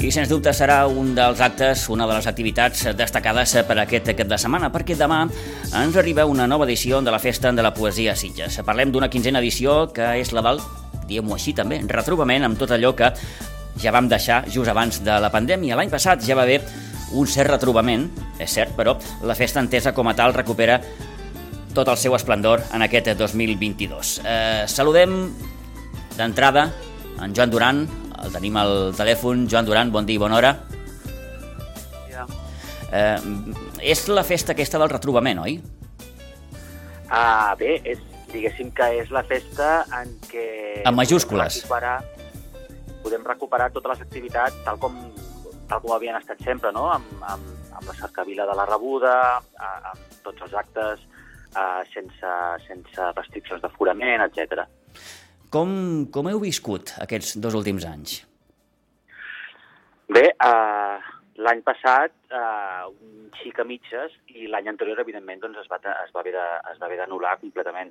I sens dubte serà un dels actes, una de les activitats destacades per aquest cap de setmana, perquè demà ens arriba una nova edició de la Festa de la Poesia a Sitges. Parlem d'una quinzena edició que és la del, diguem-ho així també, retrobament amb tot allò que ja vam deixar just abans de la pandèmia. L'any passat ja va haver un cert retrobament, és cert, però la festa entesa com a tal recupera tot el seu esplendor en aquest 2022. Eh, saludem d'entrada en Joan Duran, el tenim al telèfon. Joan Duran, bon dia i bona hora. Ja. Eh, és la festa aquesta del retrobament, oi? Ah, bé, és, diguéssim que és la festa en què... En majúscules. Podem recuperar, podem recuperar totes les activitats tal com, tal com havien estat sempre, no? Amb, amb, amb la cercavila de la rebuda, amb tots els actes, eh, sense, sense restriccions d'aforament, etc. Com, com heu viscut aquests dos últims anys? Bé, eh, l'any passat eh, un xic a mitges i l'any anterior, evidentment, doncs, es va, es va haver de- es va haver d'anul·lar completament.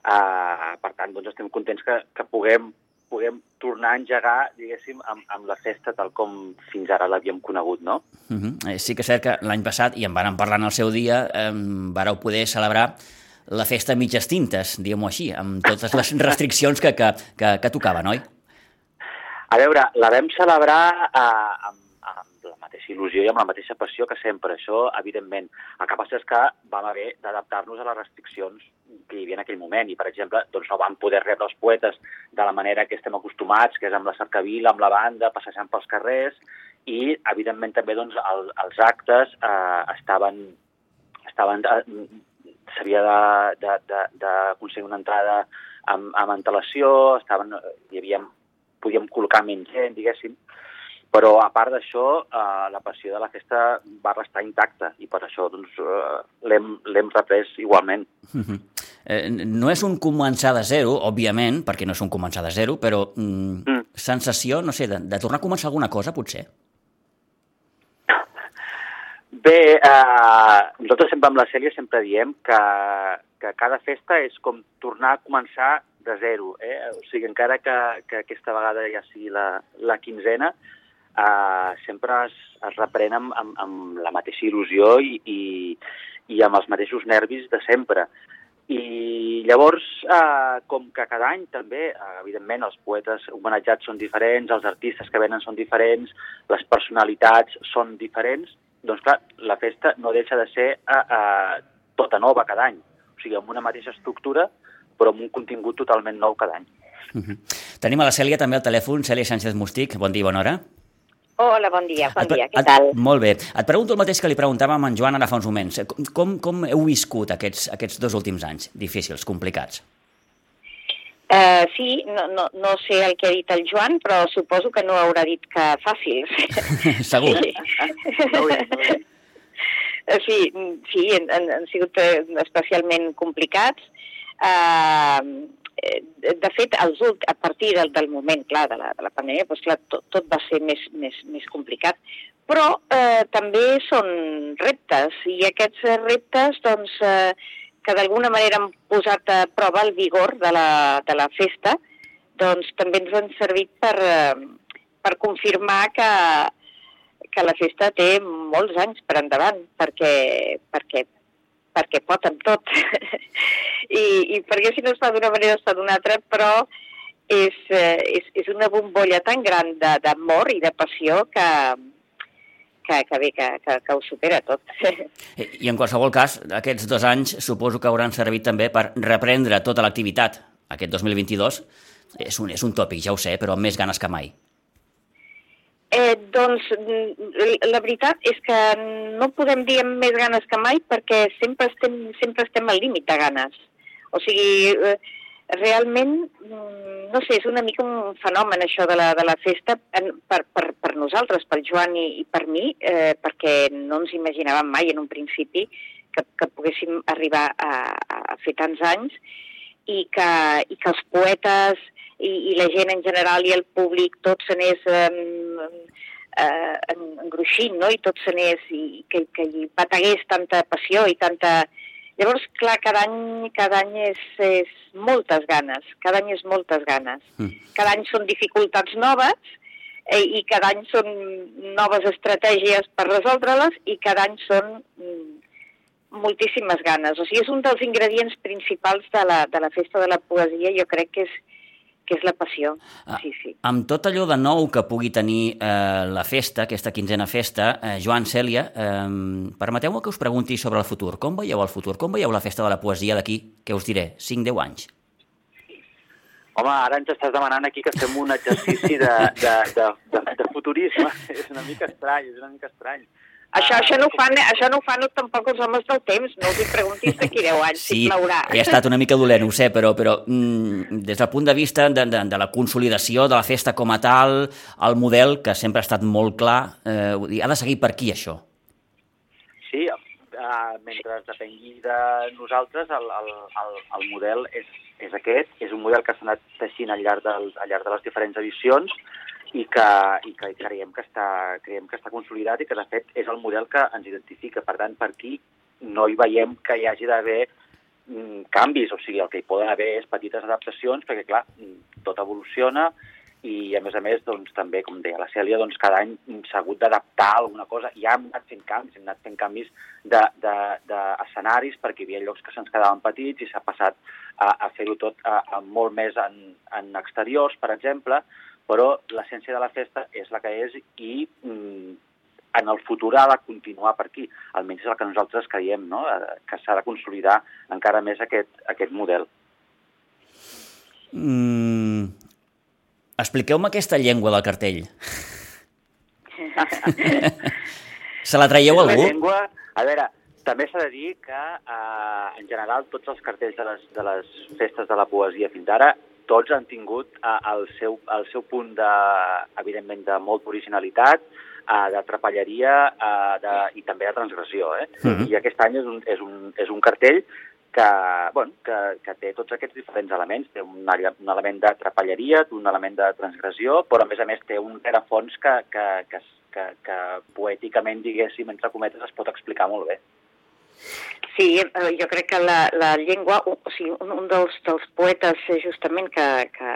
Eh, per tant, doncs, estem contents que, que puguem, puguem tornar a engegar, diguéssim, amb, amb la festa tal com fins ara l'havíem conegut, no? Uh -huh. Sí que és cert que l'any passat, i en vàrem parlar en el seu dia, eh, vareu poder celebrar la festa a mitges tintes, diguem-ho així, amb totes les restriccions que, que, que, que tocaven, oi? A veure, la vam celebrar eh, amb, amb la mateixa il·lusió i amb la mateixa passió que sempre. Això, evidentment. El que passa és que vam haver d'adaptar-nos a les restriccions que hi havia en aquell moment i, per exemple, doncs no vam poder rebre els poetes de la manera que estem acostumats, que és amb la cercavila, amb la banda, passejant pels carrers i, evidentment, també doncs, el, els actes eh, estaven, estaven eh, s'havia d'aconseguir una entrada amb, amb antelació, estaven, hi havia, podíem col·locar menys gent, diguéssim, però a part d'això, eh, la passió de la festa va restar intacta i per això doncs, eh, l'hem reprès igualment. Uh -huh. eh, no és un començar de zero, òbviament, perquè no és un començar de zero, però mm, Mm. sensació, no sé, de, de tornar a començar alguna cosa, potser? Bé, eh, nosaltres sempre amb la Cèlia sempre diem que, que cada festa és com tornar a començar de zero. Eh? O sigui, encara que, que aquesta vegada ja sigui la, la quinzena, eh, sempre es, es reprèn amb, amb, amb la mateixa il·lusió i, i, i amb els mateixos nervis de sempre. I llavors, eh, com que cada any també, eh, evidentment, els poetes homenatjats són diferents, els artistes que venen són diferents, les personalitats són diferents, doncs clar, la festa no deixa de ser eh, eh, tota nova cada any. O sigui, amb una mateixa estructura, però amb un contingut totalment nou cada any. Uh -huh. Tenim a la Cèlia també al telèfon, Cèlia Sánchez Mustic, bon dia i bona hora. Hola, bon dia, bon Et dia, què et- tal? Molt bé. Et pregunto el mateix que li preguntàvem a en Joan ara fa uns moments. Com, com, com heu viscut aquests, aquests dos últims anys difícils, complicats? Uh, sí, no, no, no sé el que ha dit el Joan, però suposo que no haurà dit que fàcils. Segur. Sí. No no. Eh, Sí, sí, han, han, sigut eh, especialment complicats. Uh, de fet, els ult- a partir del, del moment, clar, de la, de la pandèmia, doncs, clar, tot, tot va ser més, més, més complicat. Però eh, també són reptes, i aquests eh, reptes, doncs, eh, que d'alguna manera han posat a prova el vigor de la, de la festa, doncs també ens han servit per, eh, per confirmar que, que la festa té molts anys per endavant, perquè, perquè, perquè pot amb tot. I, I perquè si no es fa d'una manera es fa d'una altra, però és, eh, és, és una bombolla tan gran d'amor i de passió que, que, que bé, que, que, que ho supera tot. I en qualsevol cas, aquests dos anys suposo que hauran servit també per reprendre tota l'activitat. Aquest 2022 és un, és un tòpic, ja ho sé, però amb més ganes que mai. Eh, doncs mm, la veritat és que no podem dir amb més ganes que mai perquè sempre estem, sempre estem al límit de ganes. O sigui, eh, realment, mm, no sé, és una mica un fenomen això de la, de la festa en, per, per, per nosaltres, pel Joan i, i per mi, eh, perquè no ens imaginàvem mai en un principi que, que poguéssim arribar a, a fer tants anys i que, i que els poetes i, i la gent en general i el públic tot s'anés eh, eh, en- engruixint, no? I tot s'anés i que, que hi bategués tanta passió i tanta... Llavors, clar, cada any, cada any és, és moltes ganes, cada any és moltes ganes. Mm. Cada any són dificultats noves, eh, i cada any són noves estratègies per resoldre-les i cada any són mm, moltíssimes ganes. O sigui, és un dels ingredients principals de la, de la festa de la poesia, jo crec que és, que és la passió. Ah, Sí, sí. Amb tot allò de nou que pugui tenir eh, la festa, aquesta quinzena festa, eh, Joan Cèlia, eh, permeteu-me que us pregunti sobre el futur. Com veieu el futur? Com veieu la festa de la poesia d'aquí, què us diré, 5-10 anys? Home, ara ens estàs demanant aquí que fem un exercici de, de, de, de, de futurisme. és una mica estrany, és una mica estrany. Això, això, no ho fan, això no ho fan tampoc els homes del temps, no us hi preguntis d'aquí 10 anys, Sí, si plourà. he estat una mica dolent, ho sé, però, però mm, des del punt de vista de, de, de la consolidació de la festa com a tal, el model, que sempre ha estat molt clar, eh, vull dir, ha de seguir per aquí, això. Sí, uh, mentre depengui de nosaltres, el, el, el, el model és, és aquest, és un model que s'ha anat teixint al llarg, del, al llarg de les diferents edicions i que, i que creiem, que està, creiem que està consolidat i que, de fet, és el model que ens identifica. Per tant, per aquí no hi veiem que hi hagi d'haver mm, canvis, o sigui, el que hi poden haver és petites adaptacions, perquè, clar, mm, tot evoluciona i, a més a més, doncs, també, com deia la Cèlia, doncs, cada any s'ha hagut d'adaptar alguna cosa i hem anat fent canvis, hem anat fent canvis d'escenaris de, de, perquè hi havia llocs que se'ns quedaven petits i s'ha passat a, a fer-ho tot a, a molt més en, en exteriors, per exemple, però l'essència de la festa és la que és i mm, en el futur ha de continuar per aquí. Almenys és el que nosaltres creiem, no? Eh, que s'ha de consolidar encara més aquest, aquest model. Mm, Expliqueu-me aquesta llengua del cartell. Se la traieu a La algú? llengua, a veure, també s'ha de dir que, eh, en general, tots els cartells de les, de les festes de la poesia fins ara, tots han tingut eh, el, seu, el seu punt, de, evidentment, de molta originalitat, eh, de trapelleria eh, de, i també de transgressió. Eh? Mhm. I aquest any és un, és un, és un cartell que, bueno, que, que té tots aquests diferents elements. Té un, un element de trapelleria, un element de transgressió, però a més a més té un rerefons que, que, que, que, que poèticament, diguéssim, entre cometes, es pot explicar molt bé. Sí, eh, jo crec que la, la llengua, o sigui, un, un dels, dels poetes eh, justament que, que,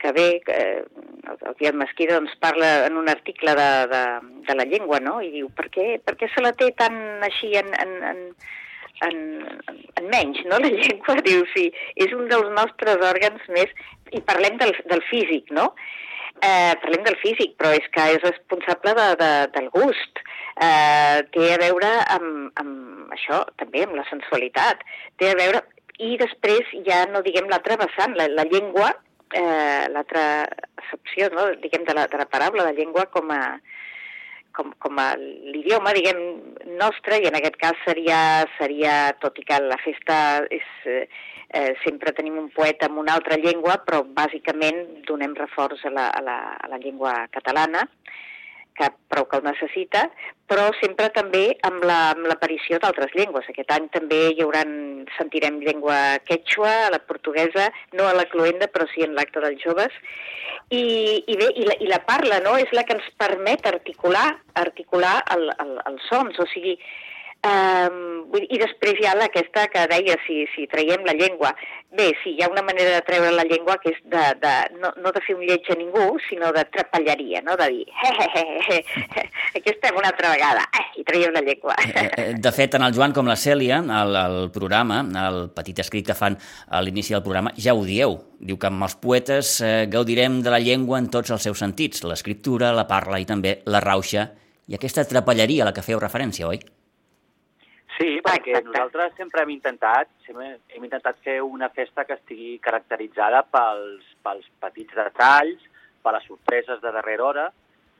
que ve, que, el, el Pierre Mesquida, doncs parla en un article de, de, de la llengua, no? I diu, per què, per què se la té tan així en, en, en, en, en menys, no? La llengua, diu, sí, és un dels nostres òrgans més... I parlem del, del físic, no? Eh, parlem del físic, però és que és responsable de, de, del gust. Eh, té a veure amb, amb això, també amb la sensualitat. Té a veure... I després ja no diguem l'altra vessant, la, la llengua, eh, l'altra accepció, no? diguem, de la, de la paraula, la llengua com a, com, com l'idioma, diguem, nostre, i en aquest cas seria, seria tot i que la festa és, eh, eh, sempre tenim un poeta amb una altra llengua, però bàsicament donem reforç a la, a la, a la llengua catalana, que prou que el necessita, però sempre també amb la- amb l'aparició d'altres llengües. Aquest any també hi haurà, sentirem llengua quechua, la portuguesa, no a la cloenda, però sí en l'acte dels joves. I, i bé, i la, i la parla, no?, és la que ens permet articular articular el, el, els sons, o sigui, Um, I després hi ha aquesta que deia, si, si traiem la llengua. Bé, sí, hi ha una manera de treure la llengua que és de, de, no, no de fer un lleig a ningú, sinó de trapelleria, no? de dir, he, he, he, he, aquí estem una altra vegada, eh, i traiem la llengua. Eh, eh, De fet, tant el Joan com la Cèlia, al, al programa, al petit escrit que fan a l'inici del programa, ja ho dieu. Diu que amb els poetes eh, gaudirem de la llengua en tots els seus sentits, l'escriptura, la parla i també la rauxa, i aquesta trapelleria a la que feu referència, oi? Sí, perquè Exacte. nosaltres sempre hem intentat, sempre hem intentat fer una festa que estigui caracteritzada pels, pels petits detalls, per les sorpreses de darrera hora,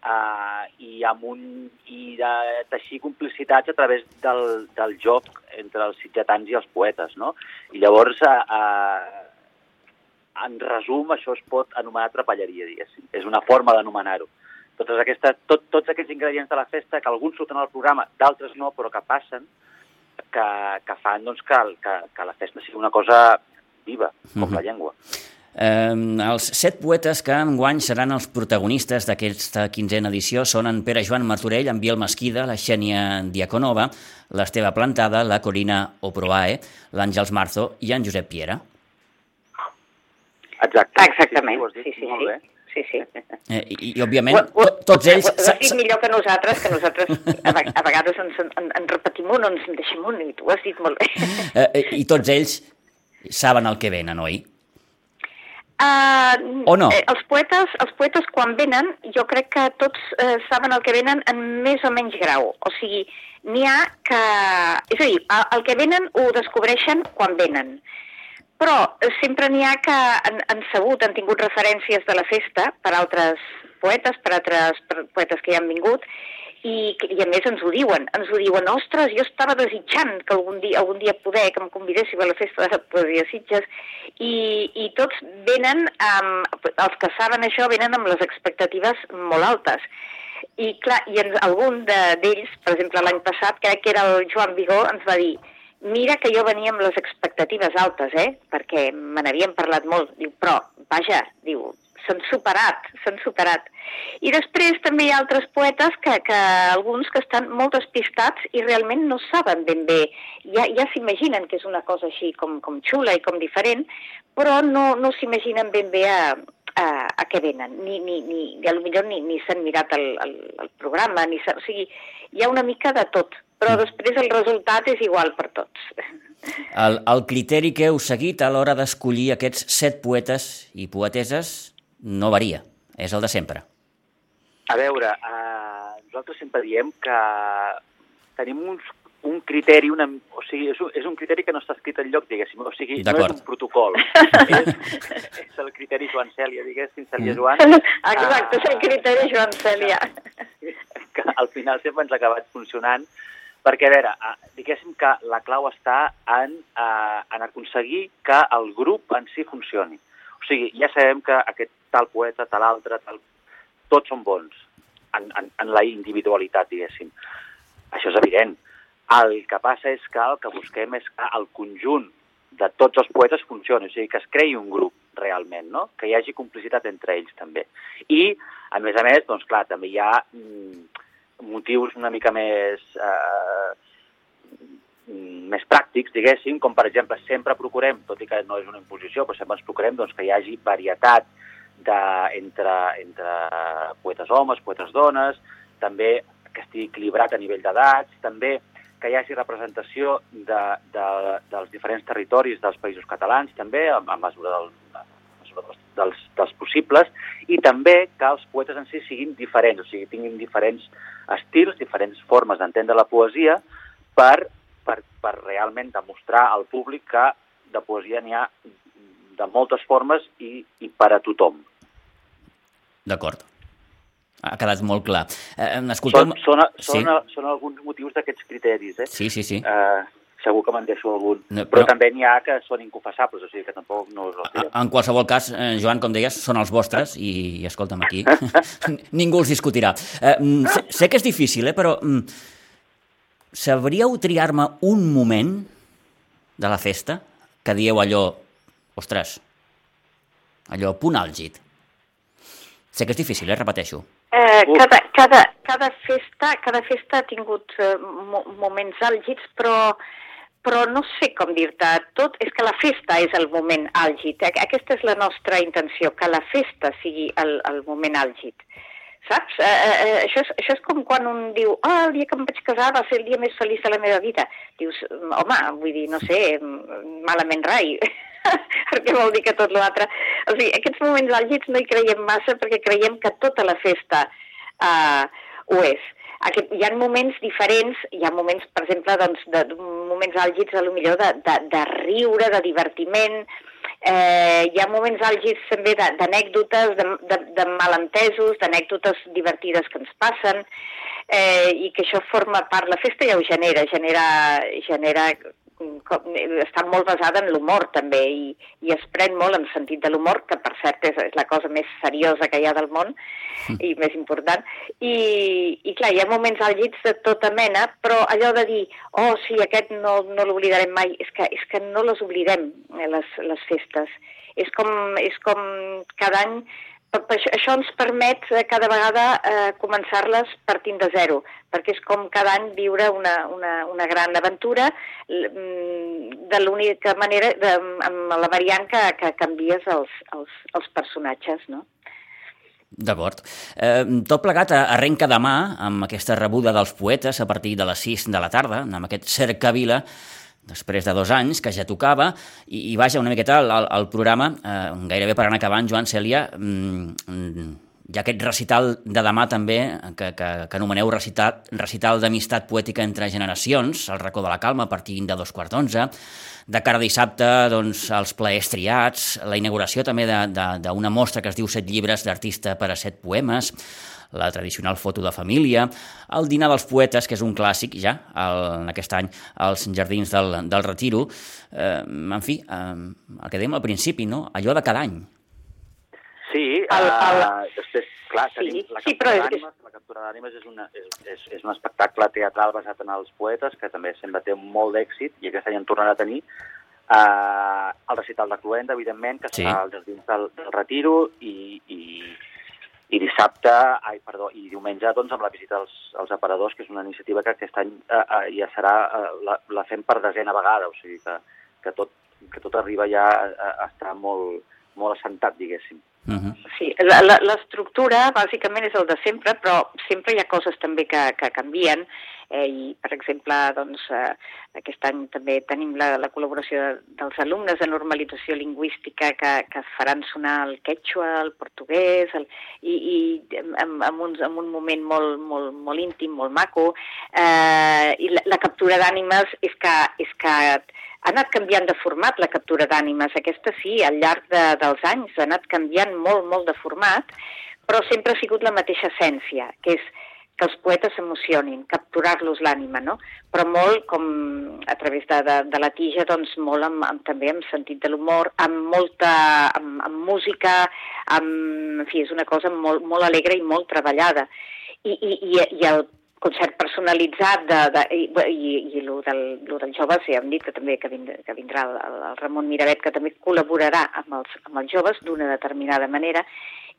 eh, i amb un i de teixir complicitats a través del, del joc entre els sitgetans i els poetes, no? I llavors, eh, eh, en resum, això es pot anomenar trapelleria, diguéssim. És una forma d'anomenar-ho. Totes aquestes, tot, tots aquests ingredients de la festa, que alguns surten al programa, d'altres no, però que passen, que, que fan doncs, que, que, que la festa sigui una cosa viva, com Mhm. la llengua. Eh, els set poetes que enguany seran els protagonistes d'aquesta quinzena edició són en Pere Joan Martorell, en Biel Mesquida, la Xènia Diaconova, l'Esteve Plantada, la Corina Oproae, l'Àngels Marzo i en Josep Piera. Exacte. Exactament, dit sí, sí, molt sí. Sí, sí. Eh, i, I, òbviament, to, tots ells... Ho has dit millor que nosaltres, que nosaltres a, a vegades ens en, en repetim un o ens en deixem un, i tu ho has dit molt bé. Eh, eh, I tots ells saben el que venen, oi? Uh, o no? Eh, els, poetes, els poetes quan venen, jo crec que tots eh, saben el que venen en més o menys grau. O sigui, n'hi ha que... És a dir, el, el que venen ho descobreixen quan venen. Però sempre n'hi ha que han, han sabut, han tingut referències de la festa per altres poetes, per altres per poetes que hi han vingut, i, i a més ens ho diuen, ens ho diuen, ostres, jo estava desitjant que algun dia, algun dia poder, que em convidéssiu a la festa de la poesia Sitges, i, i tots venen, amb, els que saben això, venen amb les expectatives molt altes. I clar, i en, algun d'ells, de, per exemple l'any passat, crec que era el Joan Vigó, ens va dir, mira que jo venia amb les expectatives altes, eh? perquè me n'havien parlat molt, diu, però, vaja, diu, s'han superat, s'han superat. I després també hi ha altres poetes que, que alguns que estan molt despistats i realment no saben ben bé. Ja, ja s'imaginen que és una cosa així com, com xula i com diferent, però no, no s'imaginen ben bé a, a, a què venen. Ni, ni, ni, a lo millor ni, ni s'han mirat el, el, el programa, ni o sigui, hi ha una mica de tot, però mm. després el resultat és igual per tots. El, el criteri que heu seguit a l'hora d'escollir aquests set poetes i poeteses no varia, és el de sempre. A veure, eh, nosaltres sempre diem que tenim uns, un criteri, una, o sigui, és un, és un criteri que no està escrit en lloc, diguéssim, o sigui, no és un protocol. és, és el criteri Joan Cèlia, diguéssim, Cèlia mm. Joan. Exacte, és el criteri Joan Cèlia. Que al final sempre ens ha acabat funcionant, perquè, a veure, diguéssim que la clau està en, eh, en aconseguir que el grup en si funcioni. O sigui, ja sabem que aquest tal poeta, tal altre, tal... tots són bons en, en, en la individualitat, diguéssim. Això és evident. El que passa és que el que busquem és que el conjunt de tots els poetes funcioni, o sigui, que es creï un grup realment, no? que hi hagi complicitat entre ells també. I, a més a més, doncs clar, també hi ha mm, motius una mica més eh, més pràctics, diguéssim, com per exemple sempre procurem, tot i que no és una imposició, però sempre ens procurem doncs, que hi hagi varietat de, entre, entre poetes homes, poetes dones, també que estigui equilibrat a nivell d'edats, també que hi hagi representació de, de, dels diferents territoris dels països catalans, també, a, a mesura, del, a mesura dels, dels, dels possibles, i també que els poetes en si siguin diferents, o sigui, tinguin diferents estils, diferents formes d'entendre la poesia, per per, per realment demostrar al públic que de poesia n'hi ha de moltes formes i, i per a tothom. D'acord. Ha quedat molt clar. Eh, escolteu... Són, són, són, sí. són alguns motius d'aquests criteris, eh? Sí, sí, sí. Eh, segur que me'n deixo algun. No, però... però també n'hi ha que són inconfessables, o sigui que tampoc no us els En qualsevol cas, eh, Joan, com deies, són els vostres i, i escolta'm aquí, ningú els discutirà. Eh, mm, sé, sé que és difícil, eh, però mm, sabríeu triar-me un moment de la festa que dieu allò, ostres, allò punt àlgid? Sé que és difícil, eh? repeteixo. Eh, cada, cada, cada, festa, cada festa ha tingut eh, mo moments àlgids, però, però no sé com dir-te. Tot és que la festa és el moment àlgid. Aquesta és la nostra intenció, que la festa sigui el, el moment àlgid. Saps? Eh, eh, eh, això, és, això és com quan un diu oh, el dia que em vaig casar va ser el dia més feliç de la meva vida. Dius, home, vull dir, no sé, malament rai, perquè vol dir que tot l'altre... O sigui, aquests moments àlgids no hi creiem massa perquè creiem que tota la festa eh, ho és. Aquest, hi ha moments diferents, hi ha moments, per exemple, doncs, de, moments àlgids, a lo millor de, de, de riure, de divertiment, Eh, hi ha moments àlgids també d'anècdotes, de, de, de malentesos, d'anècdotes divertides que ens passen, eh, i que això forma part, la festa ja ho genera, genera, genera està molt basada en l'humor també i, i es pren molt en sentit de l'humor, que per cert és, és la cosa més seriosa que hi ha del món mm. i més important. I, I clar, hi ha moments àlgids de tota mena, però allò de dir, oh sí, aquest no, no l'oblidarem mai, és que, és que no les oblidem, eh, les, les festes. És com, és com cada any això ens permet eh, cada vegada eh, començar-les partint de zero, perquè és com cada any viure una, una, una gran aventura mm, de l'única manera, de, amb la variant que, que canvies els, els, els personatges, no? D'acord. Eh, tot plegat arrenca demà amb aquesta rebuda dels poetes a partir de les 6 de la tarda, amb aquest cercavila, després de dos anys, que ja tocava, i, i vaja, una miqueta el, el, el programa, eh, gairebé per anar acabant, Joan Cèlia, mm, hi ha aquest recital de demà també, que, que, que anomeneu recital, recital d'amistat poètica entre generacions, al racó de la calma, a partir de dos quarts d'onze, de cara a dissabte, doncs, els plaers triats, la inauguració també d'una mostra que es diu Set llibres d'artista per a set poemes, la tradicional foto de família, el dinar dels poetes, que és un clàssic ja, el, en aquest any, als jardins del, del Retiro. Eh, en fi, eh, el que dèiem al principi, no? allò de cada any. Sí, el, el... Uh, després, clar, sí, tenim la sí, captura però... d'ànimes, la captura d'ànimes és, una, és, és, és un espectacle teatral basat en els poetes, que també sempre té molt d'èxit, i aquest any en tornarà a tenir, uh, el recital de Cluenda, evidentment, que Sí. serà als jardins del, del Retiro, i, i, i dissabte, ai, perdó, i diumenge, doncs, amb la visita als, als aparadors, que és una iniciativa que aquest any eh, eh, ja serà, eh, la, la fem per desena vegada, o sigui que, que, tot, que tot arriba ja a, a estar molt, molt assentat, diguéssim. Uh -huh. Sí, la- la- l'estructura bàsicament és el de sempre, però sempre hi ha coses també que, que canvien eh, i, per exemple, doncs, eh, aquest any també tenim la, la col·laboració de, dels alumnes de normalització lingüística que, que faran sonar el quechua, el portuguès, el, i, i en, en, un, en un moment molt, molt, molt íntim, molt maco. Eh, I la, la captura d'ànimes és que, és que ha anat canviant de format la captura d'ànimes. Aquesta sí, al llarg de, dels anys ha anat canviant molt, molt de format, però sempre ha sigut la mateixa essència, que és que els poetes s'emocionin, capturar-los l'ànima, no? Però molt, com a través de, de, de la tija, doncs molt amb, amb, també amb sentit de l'humor, amb molta, amb, amb música, amb, en fi, és una cosa molt, molt alegre i molt treballada. I, i, i, i el concert personalitzat de, de, i, i, i lo del, del joves, ja hem dit que també que vindrà, que vindrà el, el Ramon Miravet, que també col·laborarà amb els, amb els joves d'una determinada manera,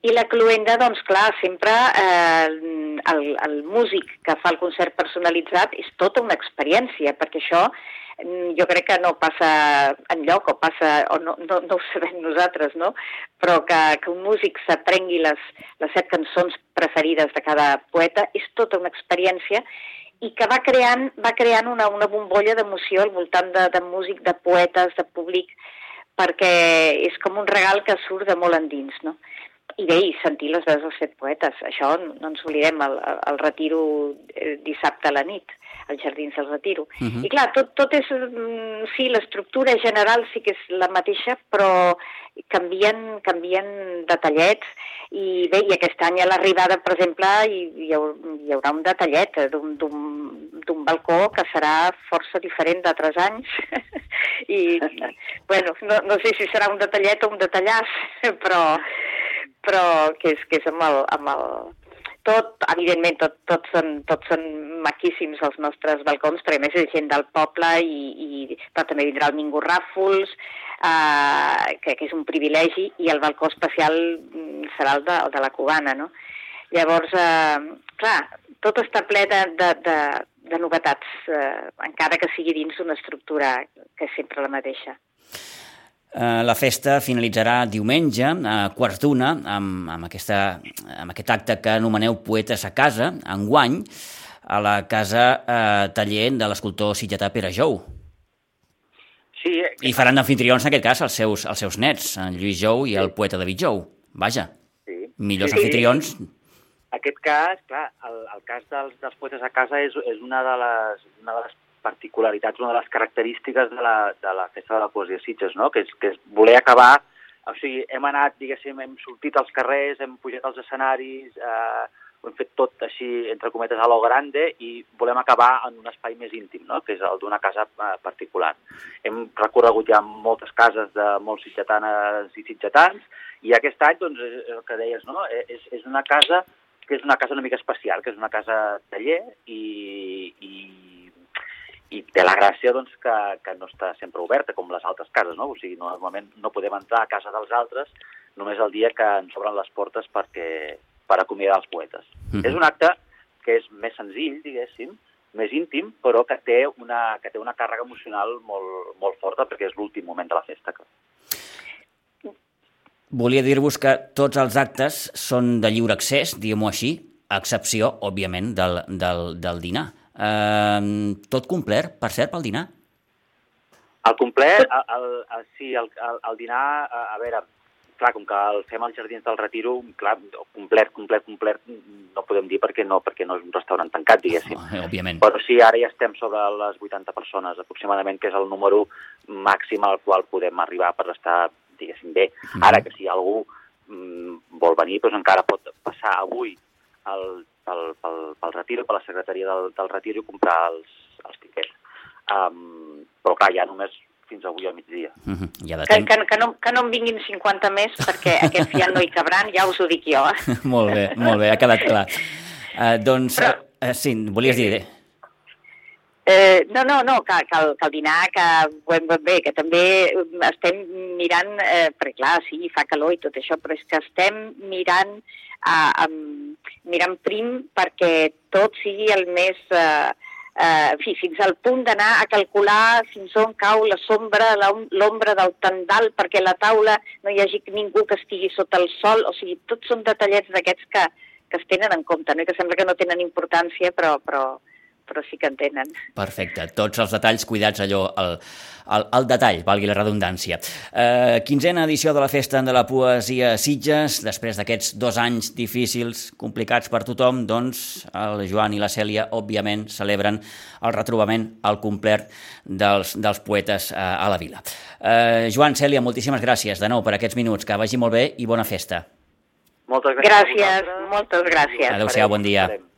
i la cluenda, doncs clar, sempre eh, el, el músic que fa el concert personalitzat és tota una experiència, perquè això jo crec que no passa enlloc o passa, o no, no, no ho sabem nosaltres, no? Però que, que un músic s'aprengui les, les set cançons preferides de cada poeta és tota una experiència i que va creant, va creant una, una bombolla d'emoció al voltant de, de músic, de poetes, de públic, perquè és com un regal que surt de molt endins, no? I bé, i sentir les veus dels set poetes. Això no ens oblidem, el, el retiro eh, dissabte a la nit, als Jardins del Retiro. Uh -huh. I clar, tot, tot és... mm, Sí, l'estructura general sí que és la mateixa, però canvien, canvien detallets i bé, i aquest any a l'arribada, per exemple, hi, hi, hau- hi haurà un detallet eh, d'un balcó que serà força diferent d'altres anys i, bueno, no, no sé si serà un detallet o un detallàs, però, però que és, que és amb el, amb el, tot, evidentment, tot, tots, són, tots són maquíssims els nostres balcons, perquè més és gent del poble i, i però també vindrà el Ningú Ràfols, eh, que, que és un privilegi, i el balcó especial mm, serà el de, el de la cubana, no? Llavors, eh, clar, tot està ple de, de, de, de novetats, eh, encara que sigui dins d'una estructura que és sempre la mateixa. Eh, La festa finalitzarà diumenge a quarts d'una amb, amb, aquesta, amb aquest acte que anomeneu Poetes a casa, enguany, a la casa eh, taller de l'escultor sitgetà Pere Jou. Sí, eh, I faran d'anfitrions, en aquest cas, els seus, els seus nets, en Lluís Jou i el poeta David Jou. Vaja, sí. millors Sí, sí. anfitrions. Aquest cas, clar, el, el cas dels, dels poetes a casa és, és una, de les, una de les particularitats, una de les característiques de la, de la Festa de la Poesia Sitges, no? que, és, que és voler acabar... O sigui, hem anat, diguéssim, hem sortit als carrers, hem pujat als escenaris, eh, ho hem fet tot així, entre cometes, a lo grande, i volem acabar en un espai més íntim, no? que és el d'una casa eh, particular. Hem recorregut ja moltes cases de molts sitgetanes i sitgetans, i aquest any, doncs, el que deies, no? Eh, És, és una casa que és una casa una mica especial, que és una casa taller i, i, i té la gràcia doncs, que, que no està sempre oberta com les altres cases, no? O sigui, normalment no podem entrar a casa dels altres només el dia que ens obren les portes perquè, per acomiadar els poetes. Mhm. És un acte que és més senzill, diguéssim, més íntim, però que té una, que té una càrrega emocional molt, molt forta perquè és l'últim moment de la festa. Volia dir-vos que tots els actes són de lliure accés, diguem-ho així, a excepció, òbviament, del, del, del dinar. Eh, tot complet, per cert, pel dinar? El complet, el, el, el, sí, el, el, el dinar, a, a veure, clar, com que el fem als Jardins del Retiro, clar, complet, complet, complet, no podem dir perquè no, perquè no és un restaurant tancat, diguéssim. Oh, òbviament. Però sí, ara ja estem sobre les 80 persones, aproximadament, que és el número màxim al qual podem arribar per estar diguéssim, bé. Mm. Ara que si algú mm, vol venir, doncs encara pot passar avui pel retiro, per la secretaria del, del retiro i comprar els, els tiquets. Um, però clar, ja només fins avui al migdia. Mm -hmm. ja que, que, que, no, que no en vinguin 50 més perquè aquests ja no hi cabran, ja us ho dic jo. Eh? molt bé, molt bé, ha quedat clar. Uh, doncs, Però... uh, sí, volies dir... Eh, no, no, no, que, que, el, que el dinar, que hem bé, que també estem mirant, eh, perquè clar, sí, fa calor i tot això, però és que estem mirant, eh, amb, mirant prim perquè tot sigui el més... Eh, eh, en fi, fins al punt d'anar a calcular fins on cau la sombra, l'ombra del tendal, perquè la taula no hi hagi ningú que estigui sota el sol, o sigui, tots són detallets d'aquests que, que es tenen en compte, no? I que sembla que no tenen importància, però, però, però sí que en tenen. Perfecte. Tots els detalls cuidats allò, el, el, el detall, valgui la redundància. Eh, quinzena edició de la Festa de la Poesia Sitges. Després d'aquests dos anys difícils, complicats per tothom, doncs el Joan i la Cèlia, òbviament, celebren el retrobament al complet dels, dels poetes eh, a la vila. Eh, Joan, Cèlia, moltíssimes gràcies de nou per aquests minuts. Que vagi molt bé i bona festa. Moltes gràcies. Gràcies, moltes gràcies. Adéu-siau, bon dia. Farem.